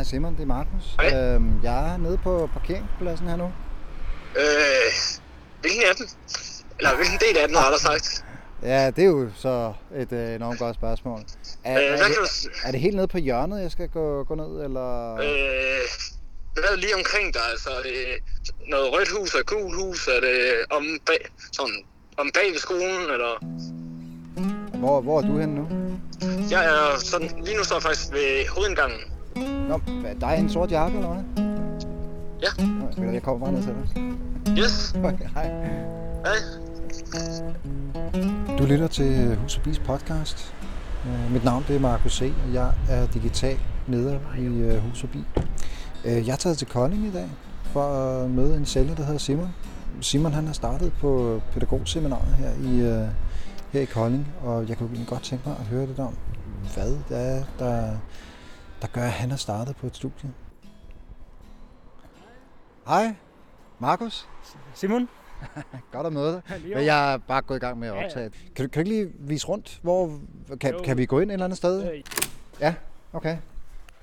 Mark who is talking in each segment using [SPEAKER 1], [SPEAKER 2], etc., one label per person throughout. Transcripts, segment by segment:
[SPEAKER 1] Hej Simon, det er Markus.
[SPEAKER 2] Hej.
[SPEAKER 1] Øhm, jeg er nede på parkeringspladsen her nu.
[SPEAKER 2] Øh, hvilken af dem? Eller hvilken del af den har der sagt?
[SPEAKER 1] Ja, det er jo så et øh, enormt godt spørgsmål. Er,
[SPEAKER 2] Øh,
[SPEAKER 1] er, det,
[SPEAKER 2] du...
[SPEAKER 1] er det helt nede på hjørnet, jeg skal gå, gå ned, eller?
[SPEAKER 2] Øh, hvad er det lige omkring dig? Altså, er det noget rødt hus og gul hus? Er det om bag, sådan, om bag ved skolen? Eller?
[SPEAKER 1] Hvor, hvor er du henne nu?
[SPEAKER 2] Jeg er sådan, lige nu står jeg faktisk ved hovedindgangen.
[SPEAKER 1] Nå, hvad, der er en sort jakke, eller hvad?
[SPEAKER 2] Ja.
[SPEAKER 1] Nå, du, Jeg kommer bare ned til dig.
[SPEAKER 2] Yes.
[SPEAKER 1] Okay, hej.
[SPEAKER 2] Hej.
[SPEAKER 1] Du lytter til Hus og Bis podcast. Øh, Mit navn det er Markus C., og jeg er digital leder i øh, Hus og Bi. Øh, Jeg er taget til Kolding i dag for at møde en sælger, der hedder Simon. Simon han har startet på pædagogseminaret her i, øh, her i Kolding, og jeg kunne godt tænke mig at høre lidt om, hvad det er, der, der gør, at han har startet på et studie. Hej, Markus.
[SPEAKER 3] Simon?
[SPEAKER 1] Godt at møde dig. Men jeg er bare gået i gang med at
[SPEAKER 3] Ja, ja.
[SPEAKER 1] optage. Kan, du, kan du ikke lige vise rundt? Hvor, kan,
[SPEAKER 3] Jo.
[SPEAKER 1] kan vi gå ind et eller andet sted?
[SPEAKER 3] Øh,
[SPEAKER 1] Ja, okay.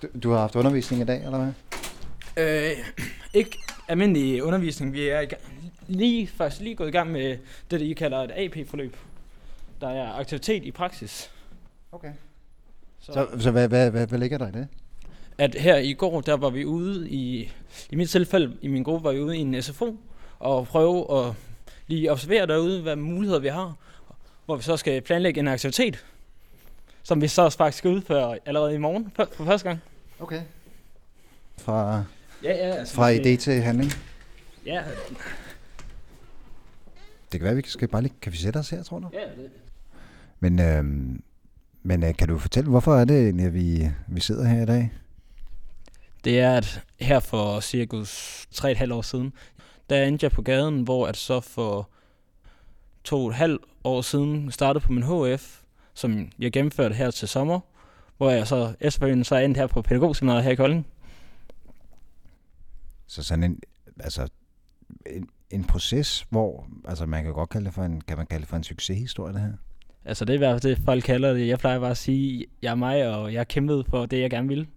[SPEAKER 1] Du, du har haft undervisning i dag, eller hvad?
[SPEAKER 3] øh, ikke almindelig undervisning. Vi er i gang, lige, faktisk lige gået i gang med det, I kalder et AP-forløb. Der er aktivitet i praksis.
[SPEAKER 1] Okay.
[SPEAKER 3] Så,
[SPEAKER 1] Så, så hvad, hvad, hvad, hvad ligger der i det?
[SPEAKER 3] at her i går, der var vi ude i, i mit tilfælde, i min gruppe, var vi ude i en SFO, og prøve at lige observere derude, hvad muligheder vi har, hvor vi så skal planlægge en aktivitet, som vi så faktisk skal udføre allerede i morgen for, første gang.
[SPEAKER 1] Okay. Fra,
[SPEAKER 3] Ja, ja. Altså,
[SPEAKER 1] fra idé til handling.
[SPEAKER 3] Ja,
[SPEAKER 1] Det kan være, vi skal bare lige... Kan vi sætte os her, tror du?
[SPEAKER 3] ja, det,
[SPEAKER 1] Men, øhm, men øh, kan du fortælle, hvorfor er det at vi, vi sidder her i dag?
[SPEAKER 3] Det er, at her for cirkus 3,5 år siden, der endte jeg på gaden, hvor at så for to og et halvt år siden startede på min HF, som jeg gennemførte her til sommer, hvor jeg så efterfølgende så endte her på pædagogseminaret her i Kolding.
[SPEAKER 1] Så sådan en, altså, en, en proces, hvor, altså man kan godt kalde det for en, kan man kalde det for en succeshistorie, det her?
[SPEAKER 3] Altså det er i hvert fald det, folk kalder det. Jeg plejer bare at sige, jeg er mig, og jeg har kæmpet for det, jeg gerne vil.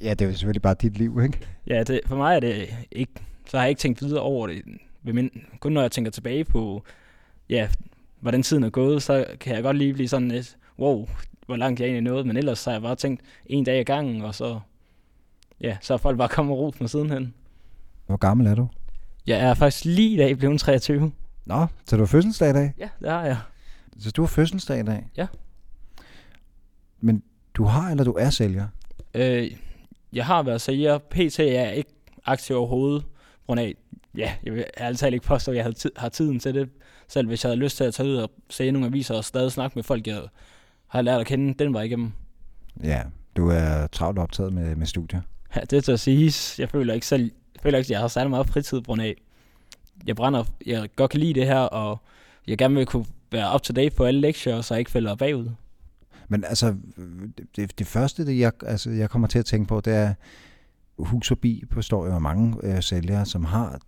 [SPEAKER 1] Ja, det er jo selvfølgelig bare dit liv, ikke?
[SPEAKER 3] Ja, det, for mig er det ikke, så har jeg ikke tænkt videre over det. Min, kun når jeg tænker tilbage på, ja, hvordan tiden er gået, så kan jeg godt lige blive sådan lidt, wow, hvor langt jeg egentlig nåede, men ellers så har jeg bare tænkt en dag i gangen, og så, ja, så er folk bare kommet og rost mig sidenhen.
[SPEAKER 1] Hvor gammel er du?
[SPEAKER 3] Jeg er faktisk lige i dag blevet 23.
[SPEAKER 1] Nå, så du har fødselsdag i dag?
[SPEAKER 3] Ja, det har jeg.
[SPEAKER 1] Så du har fødselsdag i dag?
[SPEAKER 3] Ja.
[SPEAKER 1] Men du har, eller du er sælger?
[SPEAKER 3] Øh, jeg har været sælger. PT er jeg ikke aktiv overhovedet, grund af, ja, jeg vil talt ikke påstå, at jeg havde tid, har tiden til det. Selv hvis jeg havde lyst til at tage ud og se nogle aviser og stadig snakke med folk, jeg har lært at kende, den var igennem.
[SPEAKER 1] Ja, du er travlt optaget med, med studier.
[SPEAKER 3] Ja, det er til at sige, jeg føler ikke selv, jeg føler ikke, at jeg har særlig meget fritid på grund af, jeg brænder, jeg godt kan lide det her, og jeg gerne vil kunne være up to date på alle lektier, så jeg ikke falder bagud.
[SPEAKER 1] Men altså, det, det første, det jeg, altså, jeg kommer til at tænke på, det er, hus og bi består jo af mange øh, sælgere, som har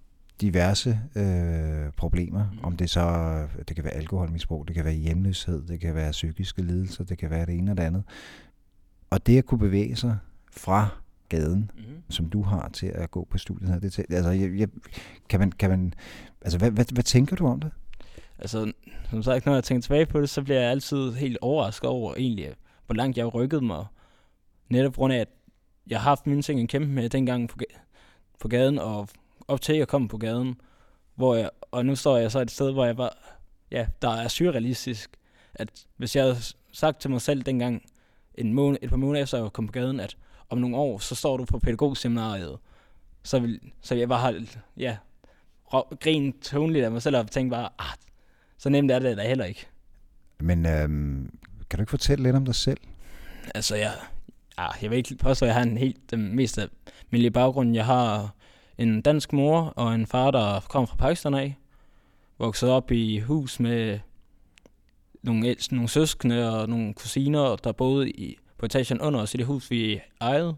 [SPEAKER 1] diverse øh, problemer.
[SPEAKER 3] Mhm.
[SPEAKER 1] Om det så, det kan være alkoholmisbrug, det kan være hjemløshed, det kan være psykiske lidelser, det kan være det ene og det andet. Og det at kunne bevæge sig fra gaden,
[SPEAKER 3] Mm-hmm.
[SPEAKER 1] som du har til at gå på studiet her, det, til- altså, jeg, jeg, kan man, kan man, altså, hvad, hvad, hvad tænker du om det?
[SPEAKER 3] Altså, som sagt, når jeg tænker tilbage på det, så bliver jeg altid helt overrasket over egentlig, hvor langt jeg har rykket mig. Netop grund af, at jeg har haft mine ting at kæmpe med dengang på, på gaden, og op til jeg kom på gaden, hvor jeg, og nu står jeg så et sted, hvor jeg bare, ja, der er surrealistisk, at hvis jeg havde sagt til mig selv dengang, en måned, et par måneder efter jeg kom på gaden, at om nogle år, så står du på pædagogseminariet, så vil, så vil jeg bare have, ja, rå- grin tonligt af mig selv, og tænke bare, ah, så nemt er det da heller ikke.
[SPEAKER 1] Men øhm, kan du ikke fortælle lidt om dig selv?
[SPEAKER 3] Altså, jeg, ah, jeg vil ikke påstå, at jeg har en helt den mest almindelige baggrund. Jeg har en dansk mor og en far, der kom fra Pakistan af. Vokset op i hus med nogle, ældste, nogle søskende og nogle kusiner, der boede i, på etagen under os i det hus, vi ejede.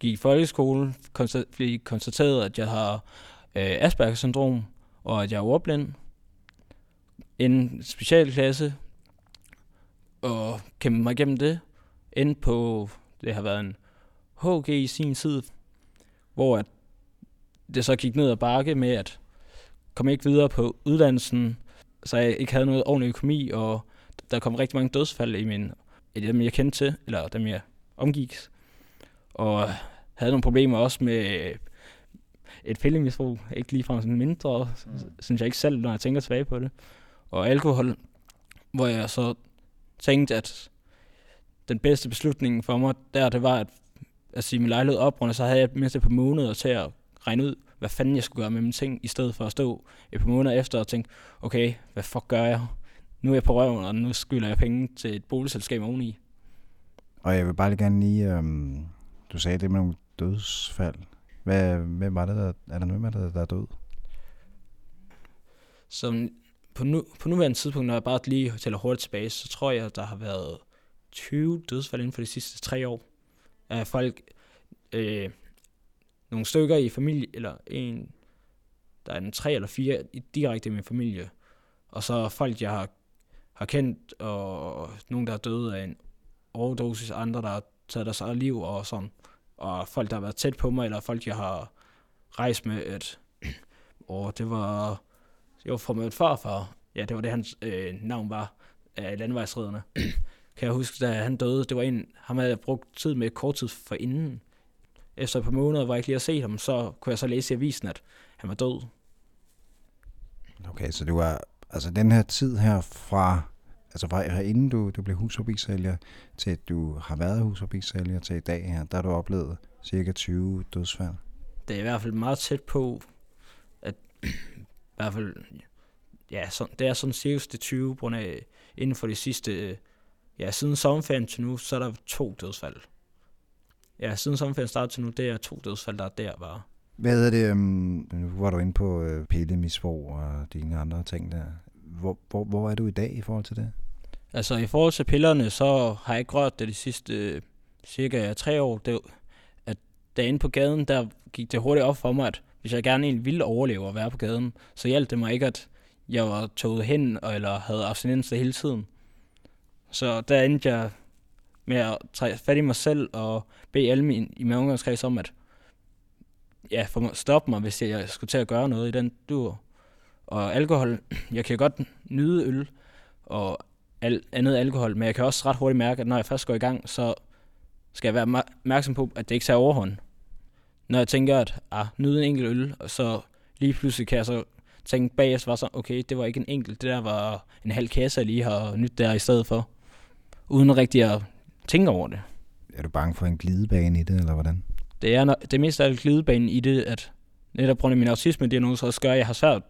[SPEAKER 3] Gik i folkeskole, konstat, blev konstateret, at jeg har øh, Asperger-syndrom, og at jeg er ordblind. En specialklasse, og kæmpe mig igennem det. Ind på det har været en HG i sin tid, hvor at det så gik ned ad bakke med, at komme ikke videre på uddannelsen, så jeg ikke havde noget ordentlig økonomi, og der kom rigtig mange dødsfald i min, i dem jeg kendte til, eller dem jeg omgik. Og havde nogle problemer også med et pillemisbrug, ikke ligefrem sådan mindre, mm. synes jeg ikke selv, når jeg tænker tilbage på det. Og alkohol, hvor jeg så tænkte, at den bedste beslutning for mig der, det var at, at sige min lejlighed op, og så havde jeg mindst et par måneder til at regne ud, hvad fanden jeg skulle gøre med mine ting, i stedet for at stå et par måneder efter og tænke, okay, hvad fuck gør jeg? Nu er jeg på røven, og nu skylder jeg penge til et boligselskab oveni.
[SPEAKER 1] Og jeg vil bare lige gerne lige, øhm, du sagde det med nogle dødsfald. Hvad, hvem var det, der, er der nogen der, der er død?
[SPEAKER 3] Som på, nu, på nuværende tidspunkt, når jeg bare lige tæller hurtigt tilbage, så tror jeg, der har været 20 dødsfald inden for de sidste tre år. Af folk, øh, nogle stykker i familie, eller en, der er en tre eller fire direkte i min familie. Og så folk, jeg har, har kendt, og nogen, der er døde af en overdosis, andre, der har taget deres eget liv og sådan. Og folk, der har været tæt på mig, eller folk, jeg har rejst med, at og det var, det var fra min farfar. Ja, det var det, hans øh, navn var af landvejsridderne. kan jeg huske, da han døde, det var en, ham havde jeg brugt tid med kort tid for inden. Efter et par måneder, hvor jeg ikke lige har set ham, så kunne jeg så læse i avisen, at han var død.
[SPEAKER 1] Okay, så det var, altså den her tid her fra, altså fra inden du, du blev husforbisælger, til at du har været husforbisælger til i dag her, der har du oplevet cirka 20 dødsfald.
[SPEAKER 3] Det er i hvert fald meget tæt på, at i hvert fald, ja, så, det er sådan cirka det 20, på af, inden for de sidste, ja, siden sommerferien til nu, så er der to dødsfald. Ja, siden sommerferien startede til nu, det er to dødsfald, der er der bare.
[SPEAKER 1] Hvad er det, um, nu var du inde på uh, pillemisbrug og de andre ting der. Hvor, hvor, hvor er du i dag i forhold til det?
[SPEAKER 3] Altså i forhold til pillerne, så har jeg ikke rørt det de sidste øh, cirka tre år. Det, at derinde på gaden, der gik det hurtigt op for mig, at hvis jeg gerne egentlig ville overleve og være på gaden, så hjalp det mig ikke, at jeg var toget hen, eller havde abstinens hele tiden. Så der endte jeg med at tage fat i mig selv og bede alle mine, i min omgangskreds om at ja, for stoppe mig, hvis jeg skulle til at gøre noget i den dur. Og alkohol, jeg kan godt nyde øl og al, andet alkohol, men jeg kan også ret hurtigt mærke, at når jeg først går i gang, så skal jeg være opmærksom på, at det ikke tager overhånd. Når jeg tænker, at ah, nyde en enkelt øl, og så lige pludselig kan jeg så tænke bagefter, var så, okay, det var ikke en enkelt, det der var en halv kasse, jeg lige har nyt der i stedet for. Uden rigtig at tænke over det.
[SPEAKER 1] Er du bange for en glidebane i det, eller hvordan?
[SPEAKER 3] Det er det mest af glidebanen i det, at netop på grund af min autisme-diagnose også gør, at jeg har svært,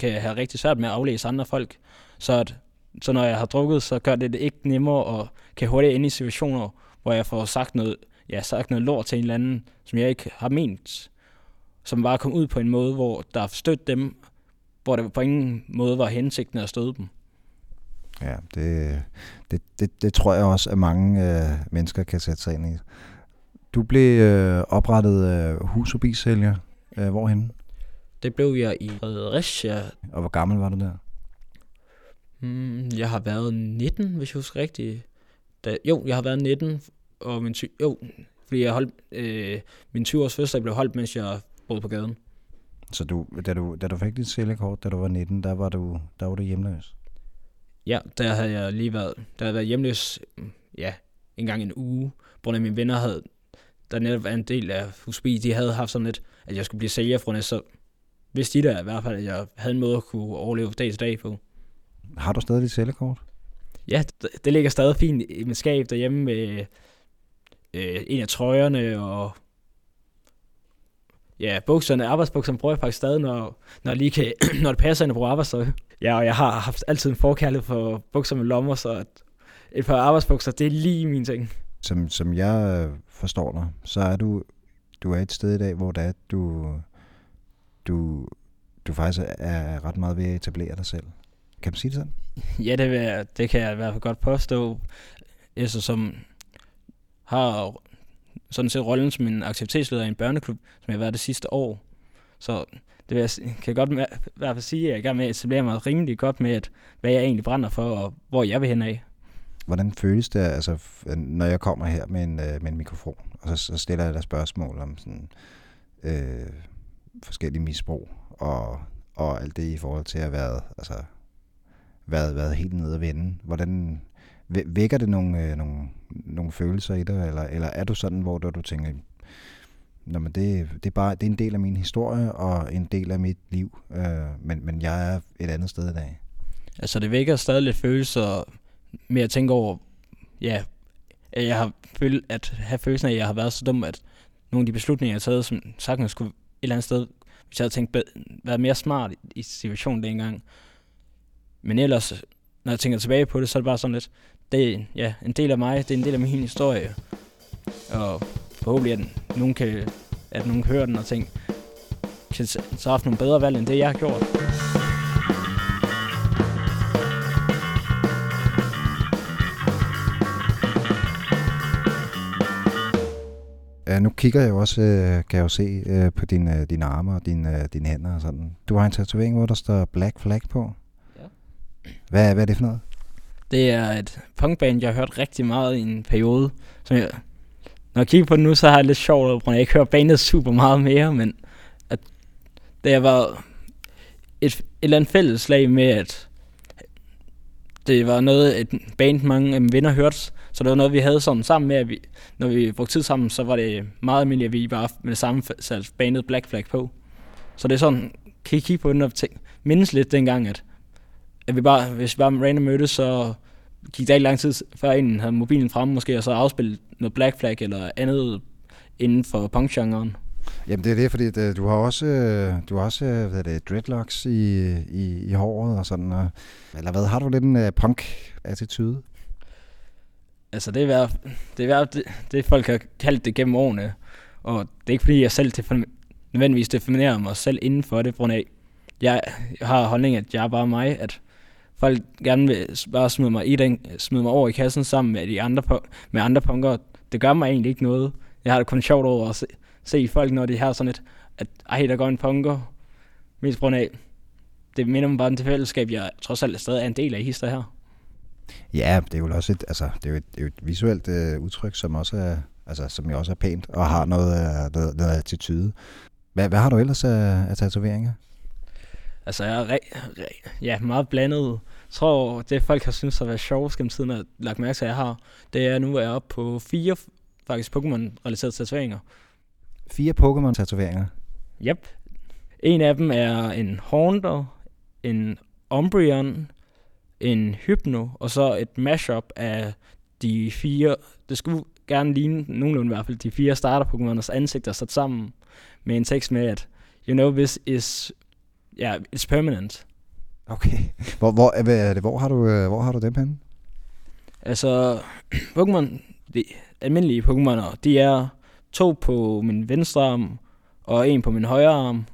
[SPEAKER 3] kan have rigtig svært med at aflæse andre folk. Så, at, så når jeg har drukket, så gør det det ikke nemmere og kan hurtigt ind i situationer, hvor jeg får sagt noget, ja, sagt noget lort til en eller anden, som jeg ikke har ment, som bare kom ud på en måde, hvor der stødt dem, hvor det på ingen måde var hensigten at støde dem.
[SPEAKER 1] Ja, det, det, det, det tror jeg også, at mange øh, mennesker kan sætte sig ind i. Du blev øh, oprettet øh, hus- og bisælger. Øh, hvorhen?
[SPEAKER 3] Det blev jeg i Fredericia.
[SPEAKER 1] Og hvor gammel var du der?
[SPEAKER 3] Mm, jeg har været 19, hvis jeg husker rigtigt. Da, jo, jeg har været 19, og min, ty- jo, fordi jeg holdt, øh, min 20-års fødselsdag blev holdt, mens jeg boede på gaden.
[SPEAKER 1] Så du, da, du, da du fik dit sælgerkort, da du var 19, der var du, der var du hjemløs?
[SPEAKER 3] Ja, der havde jeg lige været, der havde været hjemløs, ja, en gang en uge, hvor mine venner havde, der netop var en del af Husby, de havde haft sådan lidt, at jeg skulle blive sælger fra det, så vidste de der i hvert fald, at jeg havde en måde at kunne overleve dag til dag på.
[SPEAKER 1] Har du stadig dit sælgerkort?
[SPEAKER 3] Ja, det, det ligger stadig fint i mit skab derhjemme med øh, en af trøjerne og ja, bukserne, arbejdsbukserne bruger jeg faktisk stadig, når, når, lige kan, når det passer ind at bruge arbejdstøj. Ja, og jeg har haft altid en forkærlighed for bukser med lommer, så at et par arbejdsbukser, det er lige min ting.
[SPEAKER 1] Som, som jeg øh, forstår dig, så er du, du er et sted i dag, hvor det er, du, du, du faktisk er ret meget ved at etablere dig selv. Kan du sige det sådan?
[SPEAKER 3] Ja, det, vil jeg, det kan jeg i hvert fald godt påstå. Altså, som har sådan set rollen som en aktivitetsleder i en børneklub, som jeg har været det sidste år. Så det vil jeg, kan jeg godt med, i hvert fald sige, at jeg er i gang med at etablere mig rimelig godt med, at, hvad jeg egentlig brænder for, og hvor jeg vil hen af.
[SPEAKER 1] hvordan føles det, altså, når jeg kommer her med en, øh, med en mikrofon, og så, så stiller jeg dig spørgsmål om sådan, øh, forskellige misbrug, og, og alt det i forhold til at have været, altså, været, været helt nede at vende. Hvordan vækker det nogle, øh, nogle, nogle følelser i dig, eller, eller er du sådan, hvor du, du tænker, Nå, men det, det, er bare, det er en del af min historie, og en del af mit liv, øh, men, men jeg er et andet sted i dag.
[SPEAKER 3] Altså, det vækker stadig lidt følelser med at tænke over, ja, at jeg har følt, at have følelsen af, at jeg har været så dum, at nogle af de beslutninger, jeg har taget, som sagtens skulle eller andet sted, hvis jeg havde tænkt, været mere smart i, situationen dengang. Men ellers, når jeg tænker tilbage på det, så er det bare sådan lidt, det er ja, en del af mig, det er en del af min historie. Og forhåbentlig, at nogen kan, at nogen kan høre den og tænke, kan så have haft nogle bedre valg, end det, jeg har gjort.
[SPEAKER 1] Nu kigger jeg jo også, øh, kan jeg jo se, øh, på dine, dine arme og dine, dine hænder og sådan. Du har en tatovering, hvor der står Black Flag på.
[SPEAKER 3] Ja.
[SPEAKER 1] Hvad, hvad er det for noget?
[SPEAKER 3] Det er et punkband, jeg har hørt rigtig meget i en periode. Som jeg, når jeg kigger på det nu, så har jeg lidt sjovt, at jeg ikke hører bandet super meget mere, men at det har været et, et eller andet fælleslag med, at det var noget, et band, mange af mine venner hørte, så det var noget, vi havde sådan sammen med, at vi, når vi brugte tid sammen, så var det meget almindeligt, at vi bare med det samme satte bandet Black Flag på. Så det er sådan, kan I kigge på den og tænke, mindes lidt dengang, at, at vi bare, hvis vi bare random mødtes, så gik der ikke lang tid før en havde mobilen frem måske, og så afspillet noget Black Flag eller andet inden for punkgenren.
[SPEAKER 1] Jamen det er det, fordi det, øh, du har også, øh, du har også øh, hvad det, dreadlocks i, i, i håret og sådan. Og, eller hvad, har du lidt en uh, punk-attitude?
[SPEAKER 3] Altså det er, været, det, er været, det, det folk har kaldt det gennem årene, og det er ikke fordi jeg selv defin- nødvendigvis definerer mig selv inden for det, på grund af, jeg, jeg har holdning, at jeg er bare mig, at folk gerne vil bare smide mig, i den, smide mig over i kassen sammen med de andre, med andre punker. Det gør mig egentlig ikke noget. Jeg har det kun sjovt over at se, se folk, når de har sådan et, at ej, der går en punker. Mest grund af, det minder mig bare om det fællesskab, jeg trods alt stadig er en del af i hister her.
[SPEAKER 1] Ja, det er jo også et, altså, det er jo et, det er jo et visuelt øh, udtryk, som også er, altså, som jo også er pænt og har noget, øh, noget, noget attitude. Hvad, hvad har du ellers af, af tatoveringer?
[SPEAKER 3] Altså, jeg er re- re- ja, meget blandet. Jeg tror, det folk har syntes har været sjovt gennem tiden, at lagt mærke til, at jeg har, det er nu er jeg oppe på fire faktisk Pokémon-relaterede tatoveringer.
[SPEAKER 1] Fire Pokémon-tatoveringer.
[SPEAKER 3] Yep. En af dem er en Haunter, en Umbreon, en Hypno, og så et mashup af de fire, det skulle gerne ligne nogenlunde i hvert fald, de fire starter-Pokémoners ansigter sat sammen med en tekst med, at you know this is, ja, yeah, it's permanent.
[SPEAKER 1] Okay. Hvor, hvor, hvad er det, hvor, har du, øh, hvor har du dem henne?
[SPEAKER 3] Altså, Pokémon, de almindelige Pokémoner, de er to på min venstre arm, og en på min højre arm.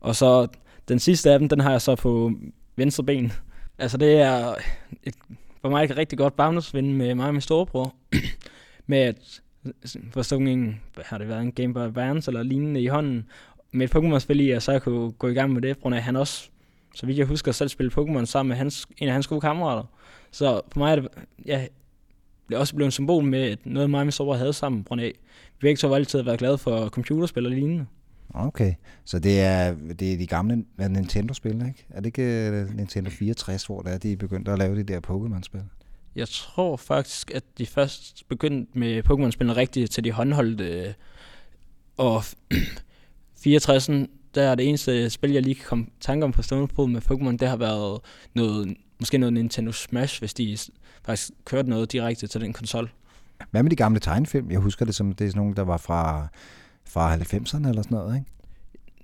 [SPEAKER 3] Og så den sidste af dem, den har jeg så på venstre ben. Altså det er et, for mig et rigtig godt barndomsven med mig og min storebror. med at forstå en, har det været, en Game Boy Advance eller lignende i hånden. Med et Pokémon-spil i, og så jeg kunne gå i gang med det, på grund af at han også, så vidt jeg husker, selv spille Pokémon sammen med hans, en af hans gode kammerater. Så for mig er det, ja, det er også blevet en symbol med at noget mig og min storebror havde sammen, grund af, vi begge to har altid været glade for computerspil og lignende.
[SPEAKER 1] Okay, så det er, det er de gamle Nintendo-spil, ikke? Er det ikke uh, Nintendo 64, hvor det er, de er begyndt at lave de der Pokémon-spil?
[SPEAKER 3] Jeg tror faktisk, at de først begyndte med Pokémon-spillene rigtigt til de håndholdte. Og 64'en, der er det eneste spil, jeg lige kan komme tanke om på stående fod med Pokémon, det har været noget, måske noget Nintendo Smash, hvis de faktisk kørte noget direkte til den konsol.
[SPEAKER 1] Hvad med de gamle tegnefilm? Jeg husker det som, det er sådan nogle, der var fra, fra 90'erne eller sådan noget, ikke?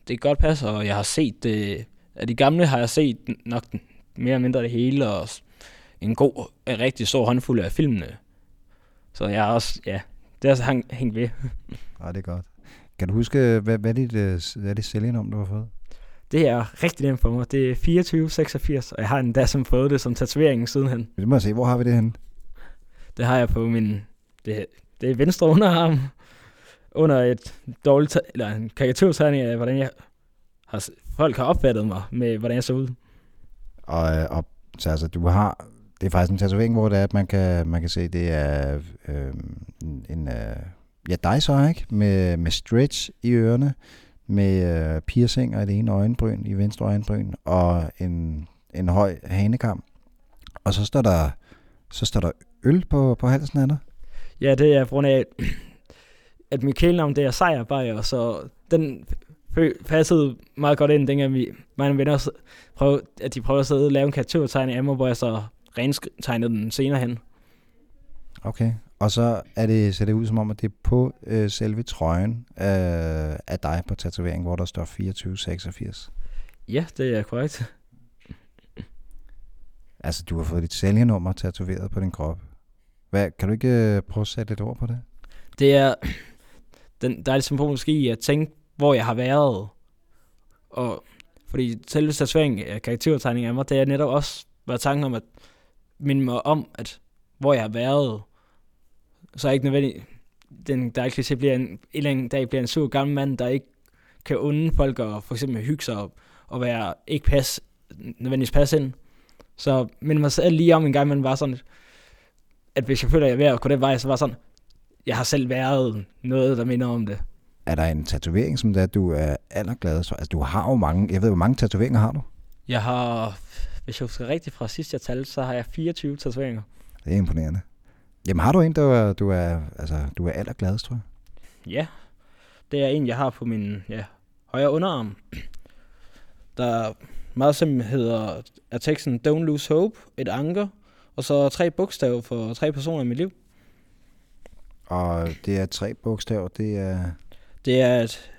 [SPEAKER 3] Det kan godt passe, og jeg har set det. Af de gamle har jeg set nok mere eller mindre det hele, og en god, en rigtig stor håndfuld af filmene. Så jeg har også, ja, det er altså hængt ved.
[SPEAKER 1] Ja, det er godt. Kan du huske, hvad, hvad er dit, hvad er dit sælgenum, du har fået?
[SPEAKER 3] Det er rigtig nemt for mig. Det er 2486, og jeg har endda som fået det som tatovering sidenhen.
[SPEAKER 1] Det må jeg se. Hvor har vi det henne?
[SPEAKER 3] Det har jeg på min... Det, det er venstre underarm. Under et dårligt... Eller en karikaturtegning af, hvordan jeg har, folk har opfattet mig med, hvordan jeg så ud.
[SPEAKER 1] Og, og så altså, du har Det er faktisk en tatovering, hvor det er, at man kan, man kan se, det er øh, en, en øh, ja, dig så, ikke? Med, med stretch i ørerne, med øh, piercinger i det ene øjenbryn, i venstre øjenbryn, og en, en høj hanekam. Og så står der, så står der øl på, på halsen af dig.
[SPEAKER 3] Ja, det er på grund af, at mit kælenavn det er Sejrbajer, så den passede meget godt ind, dengang vi, mine venner prøvede, at de prøvede at sidde og lave en karikaturtegning af mig, hvor jeg så rentegnede den senere hen.
[SPEAKER 1] Okay. Og så er det, ser det ud som om, at det er på øh, selve trøjen øh, af dig på tatovering, hvor der står 2486.
[SPEAKER 3] Ja, det er korrekt.
[SPEAKER 1] Altså, du har fået dit sælgernummer tatoveret på din krop. Hvad, kan du ikke øh, prøve at sætte lidt ord på det?
[SPEAKER 3] Det er, den, der er ligesom på måske at tænke, hvor jeg har været. Og fordi selve tatoveringen af karaktertegning af mig, det er netop også været tanken om at minde mig om, at hvor jeg har været, så er ikke nødvendigt, den der ikke bliver en, en eller anden dag bliver en sur gammel mand, der ikke kan unde folk og for eksempel hygge sig og, og være ikke pas, nødvendigvis pas ind. Så men mig selv lige om en gang, man var sådan, at hvis jeg føler, at jeg er ved at gå den vej, så var sådan, jeg har selv været noget, der minder om det.
[SPEAKER 1] Er der en tatovering, som det er, du er allergladest for? Altså, du har jo mange... Jeg ved, hvor mange tatoveringer har du?
[SPEAKER 3] Jeg har, hvis jeg husker rigtigt fra sidst jeg talte, så har jeg 24 tatoveringer.
[SPEAKER 1] Det er imponerende. Jamen, har du en, der er, du er, altså, du er allergladest, tror jeg?
[SPEAKER 3] Ja, det er en, jeg har på min ja, højre underarm. Der meget simpelt hedder, er teksten Don't lose hope, et anker, og så tre bogstaver for tre personer i mit liv.
[SPEAKER 1] Og det er tre bogstaver. Det er...
[SPEAKER 3] Det er et,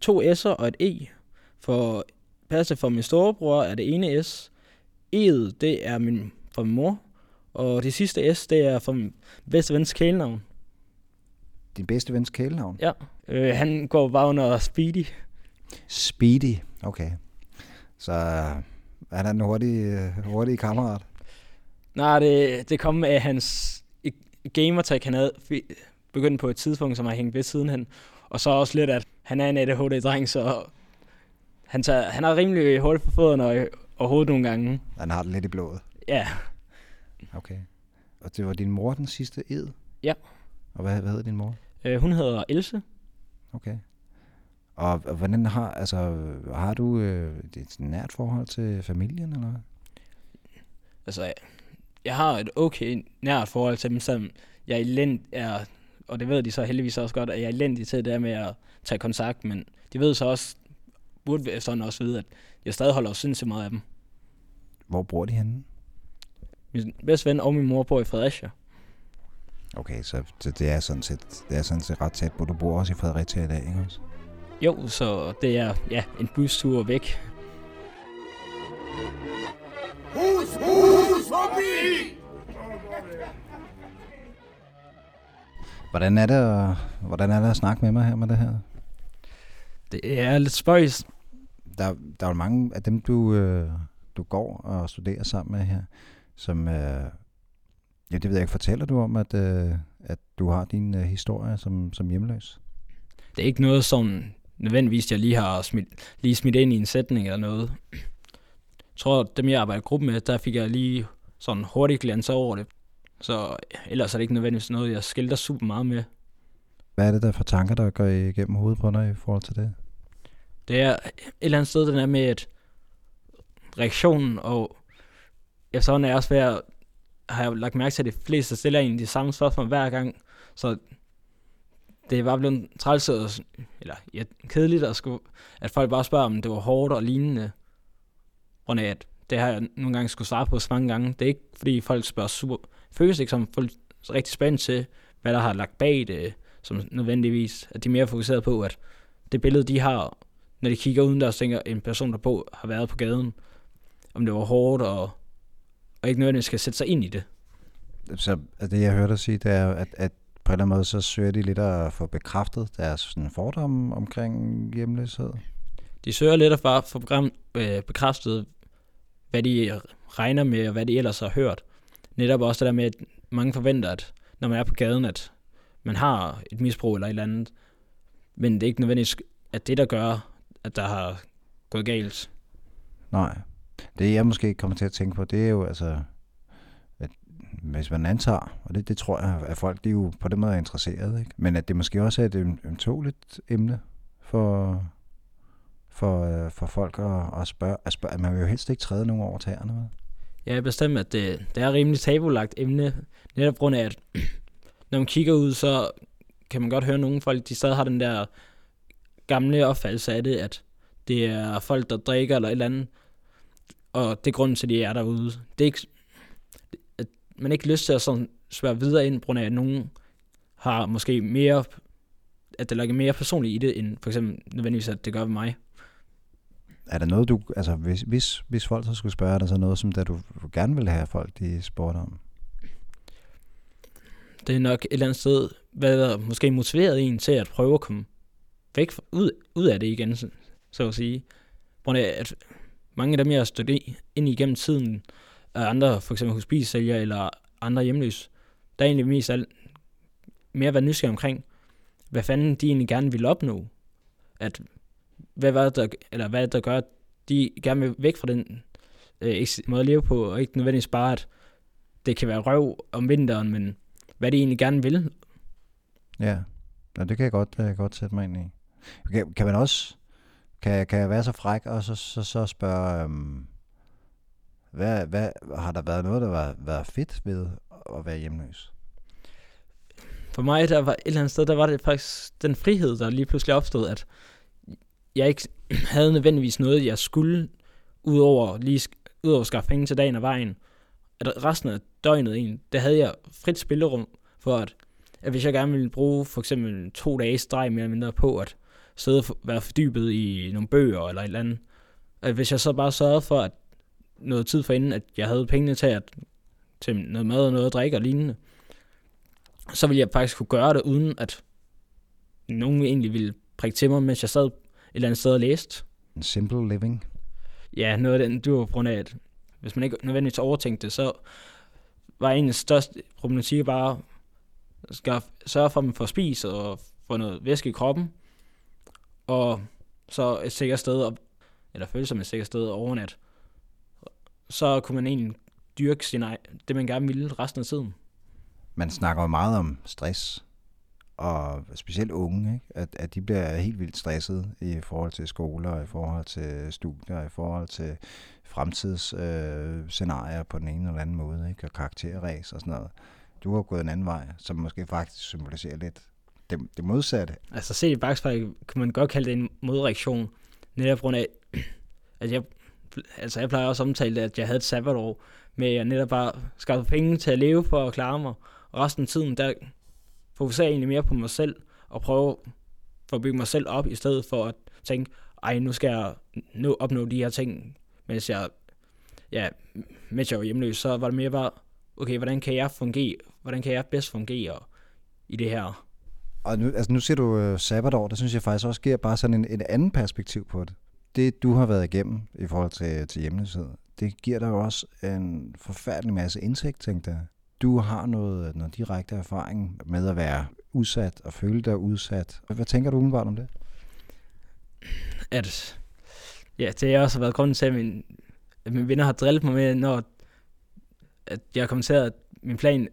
[SPEAKER 3] to S'er og et E. For passe for min storebror er det ene S. E'et, det er min, for min mor. Og det sidste S, det er for min bedste vens kælenavn.
[SPEAKER 1] Din bedste vens kælenavn?
[SPEAKER 3] Ja. Øh, han går bare under Speedy.
[SPEAKER 1] Speedy. Okay. Så er der en hurtig, øh, hurtig kammerat?
[SPEAKER 3] Nej, det, det kom af hans gamertag, han havde begyndt på et tidspunkt, som har hængt ved sidenhen. Og så også lidt, at han er en ADHD-dreng, så han, tager, han har rimelig hurtigt på fødderne og, og hovedet nogle gange.
[SPEAKER 1] Han har det lidt i blodet.
[SPEAKER 3] Ja,
[SPEAKER 1] Okay. Og det var din mor den sidste ed?
[SPEAKER 3] Ja.
[SPEAKER 1] Og hvad, hvad hedder din mor?
[SPEAKER 3] øh, hun hedder Else.
[SPEAKER 1] Okay. Og, og hvordan har, altså, har du øh, et nært forhold til familien, eller?
[SPEAKER 3] Altså, jeg har et okay nært forhold til dem, som jeg elend er, og det ved de så heldigvis også godt, at jeg er elendig til det der med at tage kontakt, men de ved så også, burde sådan også vide, at jeg stadig holder sindssygt meget af dem.
[SPEAKER 1] Hvor bor de henne?
[SPEAKER 3] Min bedste ven og min mor bor i Fredericia.
[SPEAKER 1] Okay, så det, det er sådan set, det er sådan set ret tæt på. Du bor også i Fredericia i dag, ikke også?
[SPEAKER 3] Jo, så det er ja, en bustur væk.
[SPEAKER 4] Hus, hus forbi!
[SPEAKER 1] Hvordan er det at, hvordan er det at snakke med mig her med det her?
[SPEAKER 3] Det er lidt spøjs.
[SPEAKER 1] Der, der er jo mange af dem, du, øh, du går og studerer sammen med her, som, øh, ja, det ved jeg ikke, fortæller du om, at, øh, at du har din øh, historie som, som hjemløs?
[SPEAKER 3] Det er ikke noget, som nødvendigvis jeg lige har smidt, lige smidt ind i en sætning eller noget. Jeg tror, at dem jeg arbejder i gruppen med, der fik jeg lige sådan hurtigt glans over det. Så ellers er det ikke nødvendigvis noget, jeg skilter super meget med.
[SPEAKER 1] Hvad er det der for tanker, der går igennem hovedet på dig i forhold til det?
[SPEAKER 3] Det er et eller andet sted, den er med, at reaktionen og efterhånden er også ved at, har jeg lagt mærke til, at de fleste stiller egentlig de samme spørgsmål hver gang. Så det er bare blevet træls, og eller ja, kedeligt, at, skulle, at folk bare spørger, om det var hårdt og lignende. Grund af, at det har jeg nogle gange skulle svare på så mange gange. Det er ikke, fordi folk spørger super... Føles ikke som folk er rigtig spændt til, hvad der har lagt bag det, som nødvendigvis, at de er mere fokuseret på, at det billede, de har, når de kigger uden der og tænker, en person, der på, har været på gaden, om det var hårdt, og, og ikke nødvendigvis skal sætte sig ind i det.
[SPEAKER 1] Så at det, jeg hørte dig sige, det er, at, at på en eller anden måde, så søger de lidt at få bekræftet deres sådan, fordomme omkring hjemløshed.
[SPEAKER 3] De søger lidt at bare få program, øh, bekræftet, hvad de regner med, og hvad de ellers har hørt. Netop også det der med, at mange forventer, at når man er på gaden, at man har et misbrug eller et eller andet. Men det er ikke nødvendigvis, at det, der gør, at der har gået galt.
[SPEAKER 1] Nej. Det jeg måske kommer til at tænke på, det er jo altså, at hvis man antager, og det, det tror jeg, at folk de er jo på den måde er interesserede, ikke? men at det måske også er et ømtåligt emne for, for, øh, for folk at, at, spørge, at spørge. Man vil jo helst ikke træde nogen over tæerne. Med.
[SPEAKER 3] Ja, bestemt, at det, det er rimelig tabulagt emne, netop grund af, at når man kigger ud, så kan man godt høre, nogle folk, de stadig har den der gamle opfattelse af det, at det er folk, der drikker eller et eller andet, og det er grunden til, at de er derude. Det er ikke, at man ikke lyst til at sådan spørge videre ind, på grund af, at nogen har måske mere, at det ligger mere personligt i det, end for eksempel nødvendigvis, at det gør ved mig.
[SPEAKER 1] Er der noget, du, altså hvis, hvis, hvis folk så skulle spørge dig, så noget, som der du gerne vil have folk, de spurgte om?
[SPEAKER 3] Det er nok et eller andet sted, hvad der måske motiveret en til at prøve at komme væk ud, ud af det igen, så, så at sige. Grund af, at mange af dem, jeg har stødt ind igennem tiden, af andre, for eksempel husbisælgere eller andre hjemløse, der er egentlig mest alt, mere været nysgerrig omkring, hvad fanden de egentlig gerne vil opnå. At hvad, var der, eller hvad der gør, at de gerne vil væk fra den øh, måde at leve på, og ikke nødvendigvis bare, at det kan være røv om vinteren, men hvad de egentlig gerne vil.
[SPEAKER 1] Ja, ja det kan jeg godt, jeg godt sætte mig ind i. Kan, kan man også, kan, kan jeg være så fræk og så, så, så spørge, øhm, hvad, hvad, har der været noget, der var været fedt ved at være hjemløs?
[SPEAKER 3] For mig, der var et eller andet sted, der var det faktisk den frihed, der lige pludselig opstod, at jeg ikke havde nødvendigvis noget, jeg skulle, udover lige udover at skaffe penge til dagen og vejen. At resten af døgnet egentlig, der havde jeg frit spillerum for, at, at hvis jeg gerne ville bruge for eksempel to dage streg mere eller mindre på at sidde og være fordybet i nogle bøger eller et eller andet, at hvis jeg så bare sørgede for, at noget tid forinden, at jeg havde pengene til, at, til noget mad og noget at drikke og lignende, så ville jeg faktisk kunne gøre det, uden at nogen egentlig ville prikke til mig, mens jeg sad et eller andet sted og læste.
[SPEAKER 1] En simple living.
[SPEAKER 3] Ja, noget af den, du på grund af, at hvis man ikke nødvendigvis overtænkte det, så var en af største problematik bare at sørge for, at man får spis og få noget væske i kroppen, og så et sikkert sted, op, eller føle som et sikkert sted overnat. Så kunne man egentlig dyrke sin egen, det, man gerne ville resten af tiden.
[SPEAKER 1] Man snakker jo meget om stress, og specielt unge, ikke? At, at de bliver helt vildt stresset i forhold til skoler, i forhold til studier, i forhold til fremtidsscenarier øh, på den ene eller anden måde, ikke? og karakterræs og sådan noget. Du har gået en anden vej, som måske faktisk symboliserer lidt det, det modsatte.
[SPEAKER 3] Altså set i bagspejlet kan man godt kalde det en modreaktion, netop grund af, at jeg, altså jeg plejer også at omtale det, at jeg havde et sabbatår, med at netop bare skaffe penge til at leve for at klare mig, og resten af tiden, der fokuserer jeg egentlig mere på mig selv, og prøve at bygge mig selv op, i stedet for at tænke, ej, nu skal jeg nå, opnå de her ting, mens jeg, ja, mens jeg var hjemløs, så var det mere bare, okay, hvordan kan jeg fungere, hvordan kan jeg bedst fungere i det her?
[SPEAKER 1] Og nu, altså nu ser du øh, sabbatår, det synes jeg faktisk også giver bare sådan en, en anden perspektiv på det. Det, du har været igennem i forhold til, til hjemløshed, det giver dig jo også en forfærdelig masse indsigt, tænkte jeg. Du har noget, noget direkte erfaring med at være udsat og føle dig udsat. Hvad tænker du umiddelbart om det?
[SPEAKER 3] At, ja, det har også været grunden til, at, min, at mine venner har drillet mig med, når at jeg har kommenteret, at min plan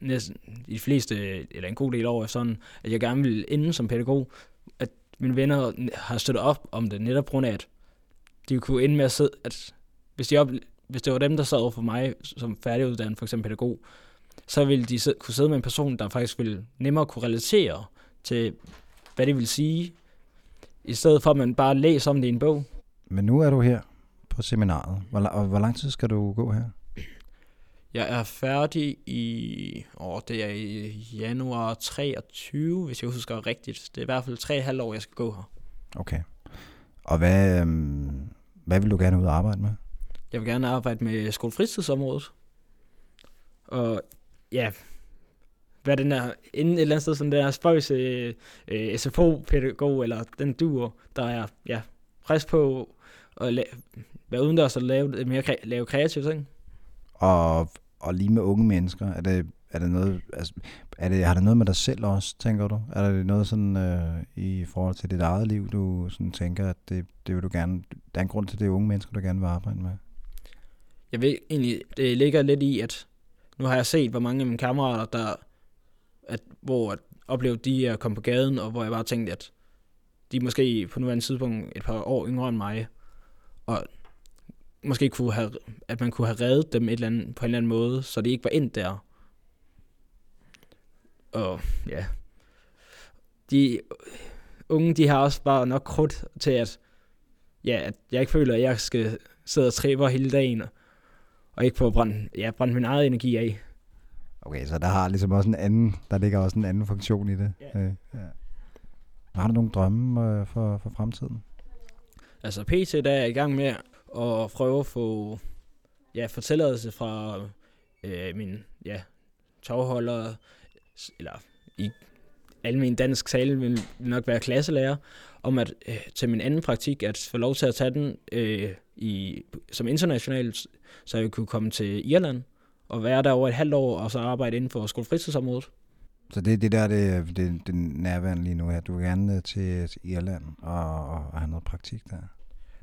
[SPEAKER 3] næsten de fleste, eller en god del over sådan, at jeg gerne ville ende som pædagog, at mine venner har støttet op om det, netop grund af, at de kunne ende med at sidde, at hvis, de op, hvis det var dem, der sad over for mig som færdiguddannet, for eksempel pædagog, så ville de sidde, kunne sidde med en person, der faktisk ville nemmere kunne relatere til, hvad det vil sige, i stedet for at man bare læser om det i en bog.
[SPEAKER 1] Men nu er du her på seminaret. Hvor, og hvor lang tid skal du gå her?
[SPEAKER 3] Jeg er færdig i, åh, det er i januar 23, hvis jeg husker rigtigt. Det er i hvert fald tre halv år, jeg skal gå her.
[SPEAKER 1] Okay. Og hvad, øhm, hvad vil du gerne ud og arbejde med?
[SPEAKER 3] Jeg vil gerne arbejde med skolefritidsområdet. Og ja, hvad den er, inden et eller andet sted, sådan der spøjs øh, øh, SFO-pædagog, eller den duer, der er ja, frisk på at la- være udendørs og lave, mere kre- lave kreative ting.
[SPEAKER 1] Og og lige med unge mennesker, er det, er det noget, altså, er det, har det noget med dig selv også, tænker du? Er det noget sådan øh, i forhold til dit eget liv, du sådan tænker, at det, det vil du gerne, der er en grund til, det unge mennesker, du gerne vil arbejde med?
[SPEAKER 3] Jeg ved egentlig, det ligger lidt i, at nu har jeg set, hvor mange af mine kammerater, der, at, hvor at oplevede de at komme på gaden, og hvor jeg bare tænkte, at de måske på nuværende tidspunkt et par år yngre end mig, og måske kunne have, at man kunne have reddet dem et eller andet, på en eller anden måde, så det ikke var endt der. Og ja, de unge, de har også bare nok krudt til, at, ja, at jeg ikke føler, at jeg skal sidde og træbe hele dagen, og ikke få brændt, ja, brændt min egen energi af.
[SPEAKER 1] Okay, så der har ligesom også en anden, der ligger også en anden funktion i det.
[SPEAKER 3] Ja.
[SPEAKER 1] Øh, ja. Har du nogle drømme øh, for, for fremtiden?
[SPEAKER 3] Altså PT, der er jeg i gang med og prøve at få ja, fortilladelse fra øh, min ja, tovholder, eller i almen dansk tale vil nok være klasselærer, om at øh, til min anden praktik, at få lov til at tage den øh, i, som international, så jeg kunne komme til Irland og være der over et halvt år, og så arbejde inden for skolefritidsområdet.
[SPEAKER 1] Så det er det der, det, det, det nærværende lige nu her. Du vil gerne til, til Irland og, og have noget praktik der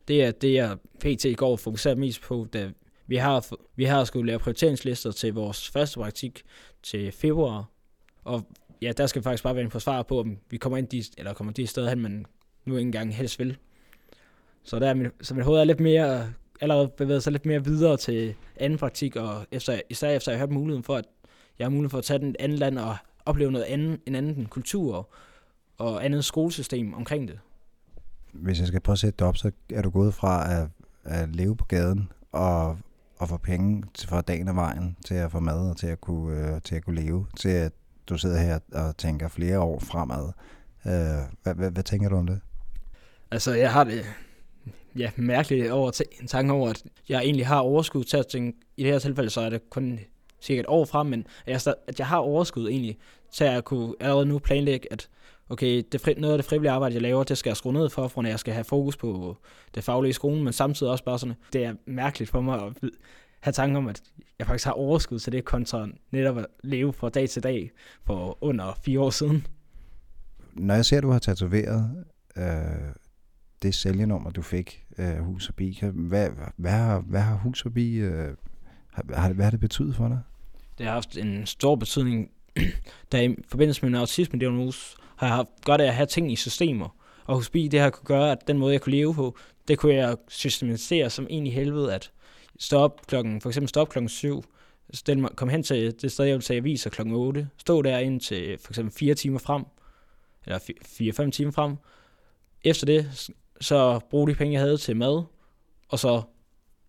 [SPEAKER 3] det er det, jeg pt. i går fokuserer mest på, da vi har, vi har skulle lave prioriteringslister til vores første praktik til februar, og ja, der skal vi faktisk bare vente på svar på, om vi kommer ind de, eller kommer de steder hen, man nu ikke engang helst vil. Så, der er mit, så mit hoved er lidt mere, allerede bevæget sig lidt mere videre til anden praktik, og efter, især efter jeg har hørt muligheden for, at jeg har mulighed for at tage den et andet land og opleve noget andet, en anden kultur og andet skolesystem omkring det.
[SPEAKER 1] Hvis jeg skal prøve at sætte det op, så er du gået fra at, at leve på gaden og, og få penge til, fra dagen og vejen til at få mad og til at kunne, øh, til at kunne leve, til at du sidder her og tænker flere år fremad. Øh, hvad, hvad, hvad tænker du om det?
[SPEAKER 3] Altså, jeg har det ja, mærkeligt over t- en tanke over, at jeg egentlig har overskud til at tænke, i det her tilfælde, så er det kun cirka et år frem, men at jeg, at jeg har overskud egentlig til at kunne allerede nu planlægge, at okay, det fri, noget af det frivillige arbejde, jeg laver, det skal jeg skrue ned for, for når jeg skal have fokus på det faglige i skolen, men samtidig også bare sådan, det er mærkeligt for mig at have tanke om, at jeg faktisk har overskud til det, kontra netop at leve fra dag til dag for under fire år siden.
[SPEAKER 1] Når jeg ser, at du har tatoveret øh, det sælgenummer, du fik, øh, Hus og Bi, hvad, hvad, har, hvad har Hus og Bi, øh, har, har- hvad har det betydet for dig?
[SPEAKER 3] Det har haft en stor betydning, der i forbindelse med en autisme-diagnose har jeg haft godt af at have ting i systemer. Og hos BI, det har kunne gøre, at den måde, jeg kunne leve på, det kunne jeg systematisere som en i helvede, at stå op klokken, for eksempel stå op klokken 7, stille mig, kom hen til det sted, jeg ville tage aviser klokken 8, stå der ind til for eksempel 4 timer frem, eller 4-5 timer frem. Efter det, så bruge de penge, jeg havde til mad, og så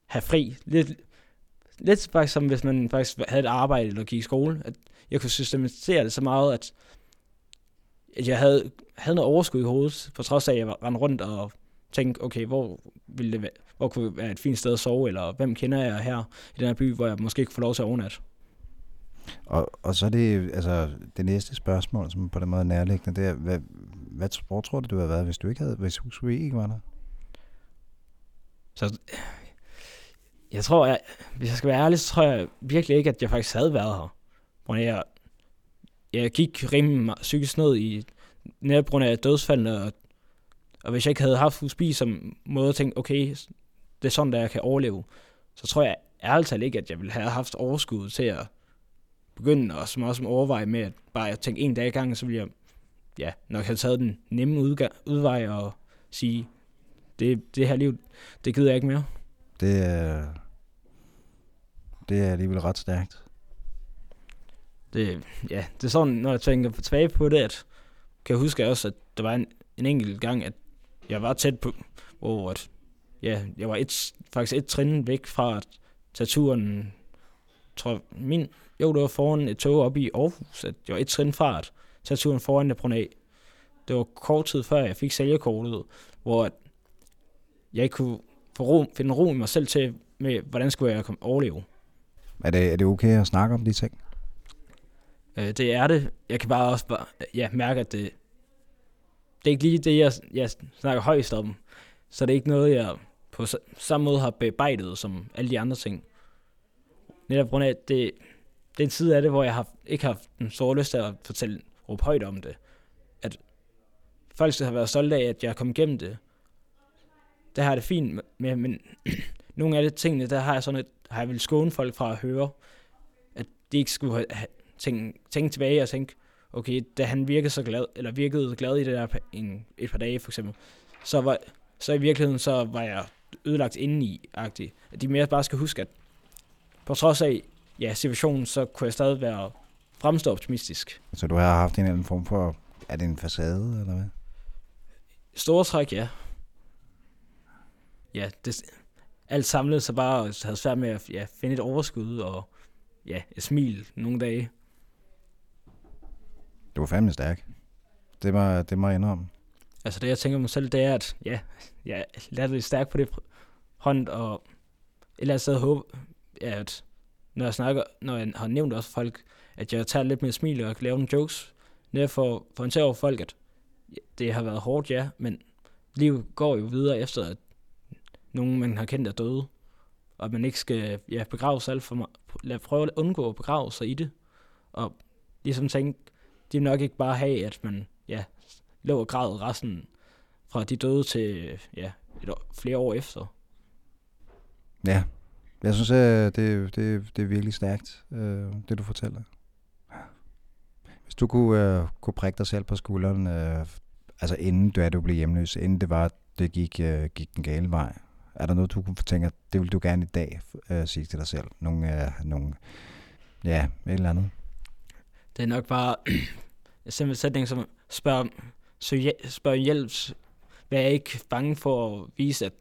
[SPEAKER 3] have fri. Lidt, lidt faktisk som hvis man faktisk havde et arbejde eller gik i skole, at jeg kunne systematisere det så meget, at, at jeg havde, havde noget overskud i hovedet, på trods af, at jeg var- rendte rundt og tænkte, okay, hvor, ville det være, hvor kunne det være et fint sted at sove, eller hvem kender jeg her i den her by, hvor jeg måske kunne få lov til at overnatte.
[SPEAKER 1] Og, og så er det, altså, det næste spørgsmål, som på den måde er nærliggende, det er, hvad, hvad hvor tror du, du havde været, hvis du ikke havde, hvis Hus og Bi ikke var der?
[SPEAKER 3] Så jeg tror, jeg, hvis jeg skal være ærlig, så tror jeg virkelig ikke, at jeg faktisk havde været her. Hvor jeg, jeg gik rimelig psykisk ned i netop grund af dødsfaldene, og, og hvis jeg ikke havde haft Husby som måde at tænke, okay, det er sådan, der jeg kan overleve, så tror jeg ærligt talt ikke, at jeg ville have haft overskud til at begynde at som også overveje med at bare at tænke en dag i gangen, så ville jeg ja, nok have taget den nemme udga- udvej og sige, det, det her liv, det gider jeg ikke mere.
[SPEAKER 1] Det er, det er alligevel ret stærkt.
[SPEAKER 3] Det, ja, det er sådan, når jeg tænker tilbage på det, at kan jeg huske også, at der var en, en enkelt gang, at jeg var tæt på, hvor at, ja, jeg var et, faktisk et trin væk fra at tage turen, tror min, jo, det var foran et tog op i Aarhus, at jeg var et trin fra at tage turen foran det af, det var kort tid før jeg fik sælgerkortet, hvor at jeg ikke kunne få ro, finde ro i mig selv til, med, hvordan skulle jeg komme overleve.
[SPEAKER 1] Er det, er det okay at snakke om de ting?
[SPEAKER 3] Øh, det er det. Jeg kan bare også bare, ja, mærke, at det, det er ikke lige det, jeg, jeg snakker højst om. Så det er ikke noget, jeg på samme måde har bearbejdet som alle de andre ting. Netop på grund af, at det, det er en side af det, hvor jeg har ikke haft den store lyst til at fortælle, råbe højt om det. At folk skal have været stolte af, at jeg er kommet igennem det. Det har jeg det fint med, men nogle af de tingene, der har jeg sådan et, har jeg vil skåne folk fra at høre, at de ikke skulle have- tænke, tænke tilbage og tænke, okay, da han virkede så glad, eller virkede glad i det der en, et par dage for eksempel, så var, så i virkeligheden, så var jeg ødelagt indeni, agtig. At de mere bare skal huske, at på trods af, ja, situationen, så kunne jeg stadig være fremstå optimistisk.
[SPEAKER 1] Så du har haft en eller anden form for, er det en facade, eller hvad?
[SPEAKER 3] Store træk, ja. Ja, det, alt samlet så bare havde svært med at ja, finde et overskud og ja, et smil nogle dage.
[SPEAKER 1] Du var fandme stærk. Det var, det må jeg indrømme.
[SPEAKER 3] Altså det, jeg tænker mig selv, det er, at ja, jeg lader det stærkt på det hånd, og et eller andet sted håbe, ja, at når jeg snakker, når jeg har nævnt også folk, at jeg tager lidt mere smil og kan lave nogle jokes, netop for, for at over folk, at det har været hårdt, ja, men livet går jo videre efter, at nogen, man har kendt, er døde, og at man ikke skal ja, begraves alt for meget. Lad prøve at undgå at begrave sig i det, og ligesom tænke, de vil nok ikke bare have, at man ja, lå og græd resten fra de døde til ja, et år, flere år efter.
[SPEAKER 1] Ja, jeg synes, at det, det, det er virkelig stærkt, øh, det du fortæller. Hvis du kunne, øh, kunne prikke dig selv på skulderen, øh, altså inden du, er, du blev hjemløs, inden det var, det gik, øh, gik den gale vej, er der noget, du kunne tænke, at det vil du gerne i dag øh, sige til dig selv? Nogle, øh, nogle, ja, et eller andet.
[SPEAKER 3] Det er nok bare en simpel sætning som spørger, så hjæ- spørg hjælp. Vær ikke bange for at vise, at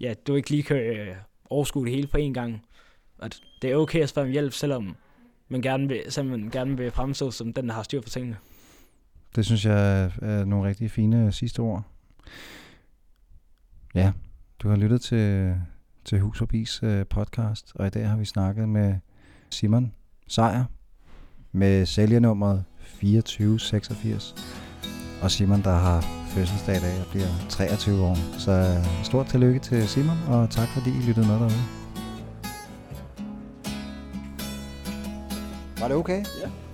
[SPEAKER 3] ja, du ikke lige kan øh, overskue det hele på en gang. At det er okay at spørge om hjælp, selvom man gerne vil, selvom man gerne vil fremstå som den, der har styr på tingene.
[SPEAKER 1] Det synes jeg er- nogle rigtig fine sidste ord. Ja, du har lyttet til, til Hus og Bis øh, podcast, og i dag har vi snakket med Simon Sejer med sælgernummeret 2486. Og Simon, der har fødselsdag i dag og bliver 23 år. Så øh, stort tillykke til Simon, og tak fordi I lyttede med derude. Var det okay?
[SPEAKER 3] Ja.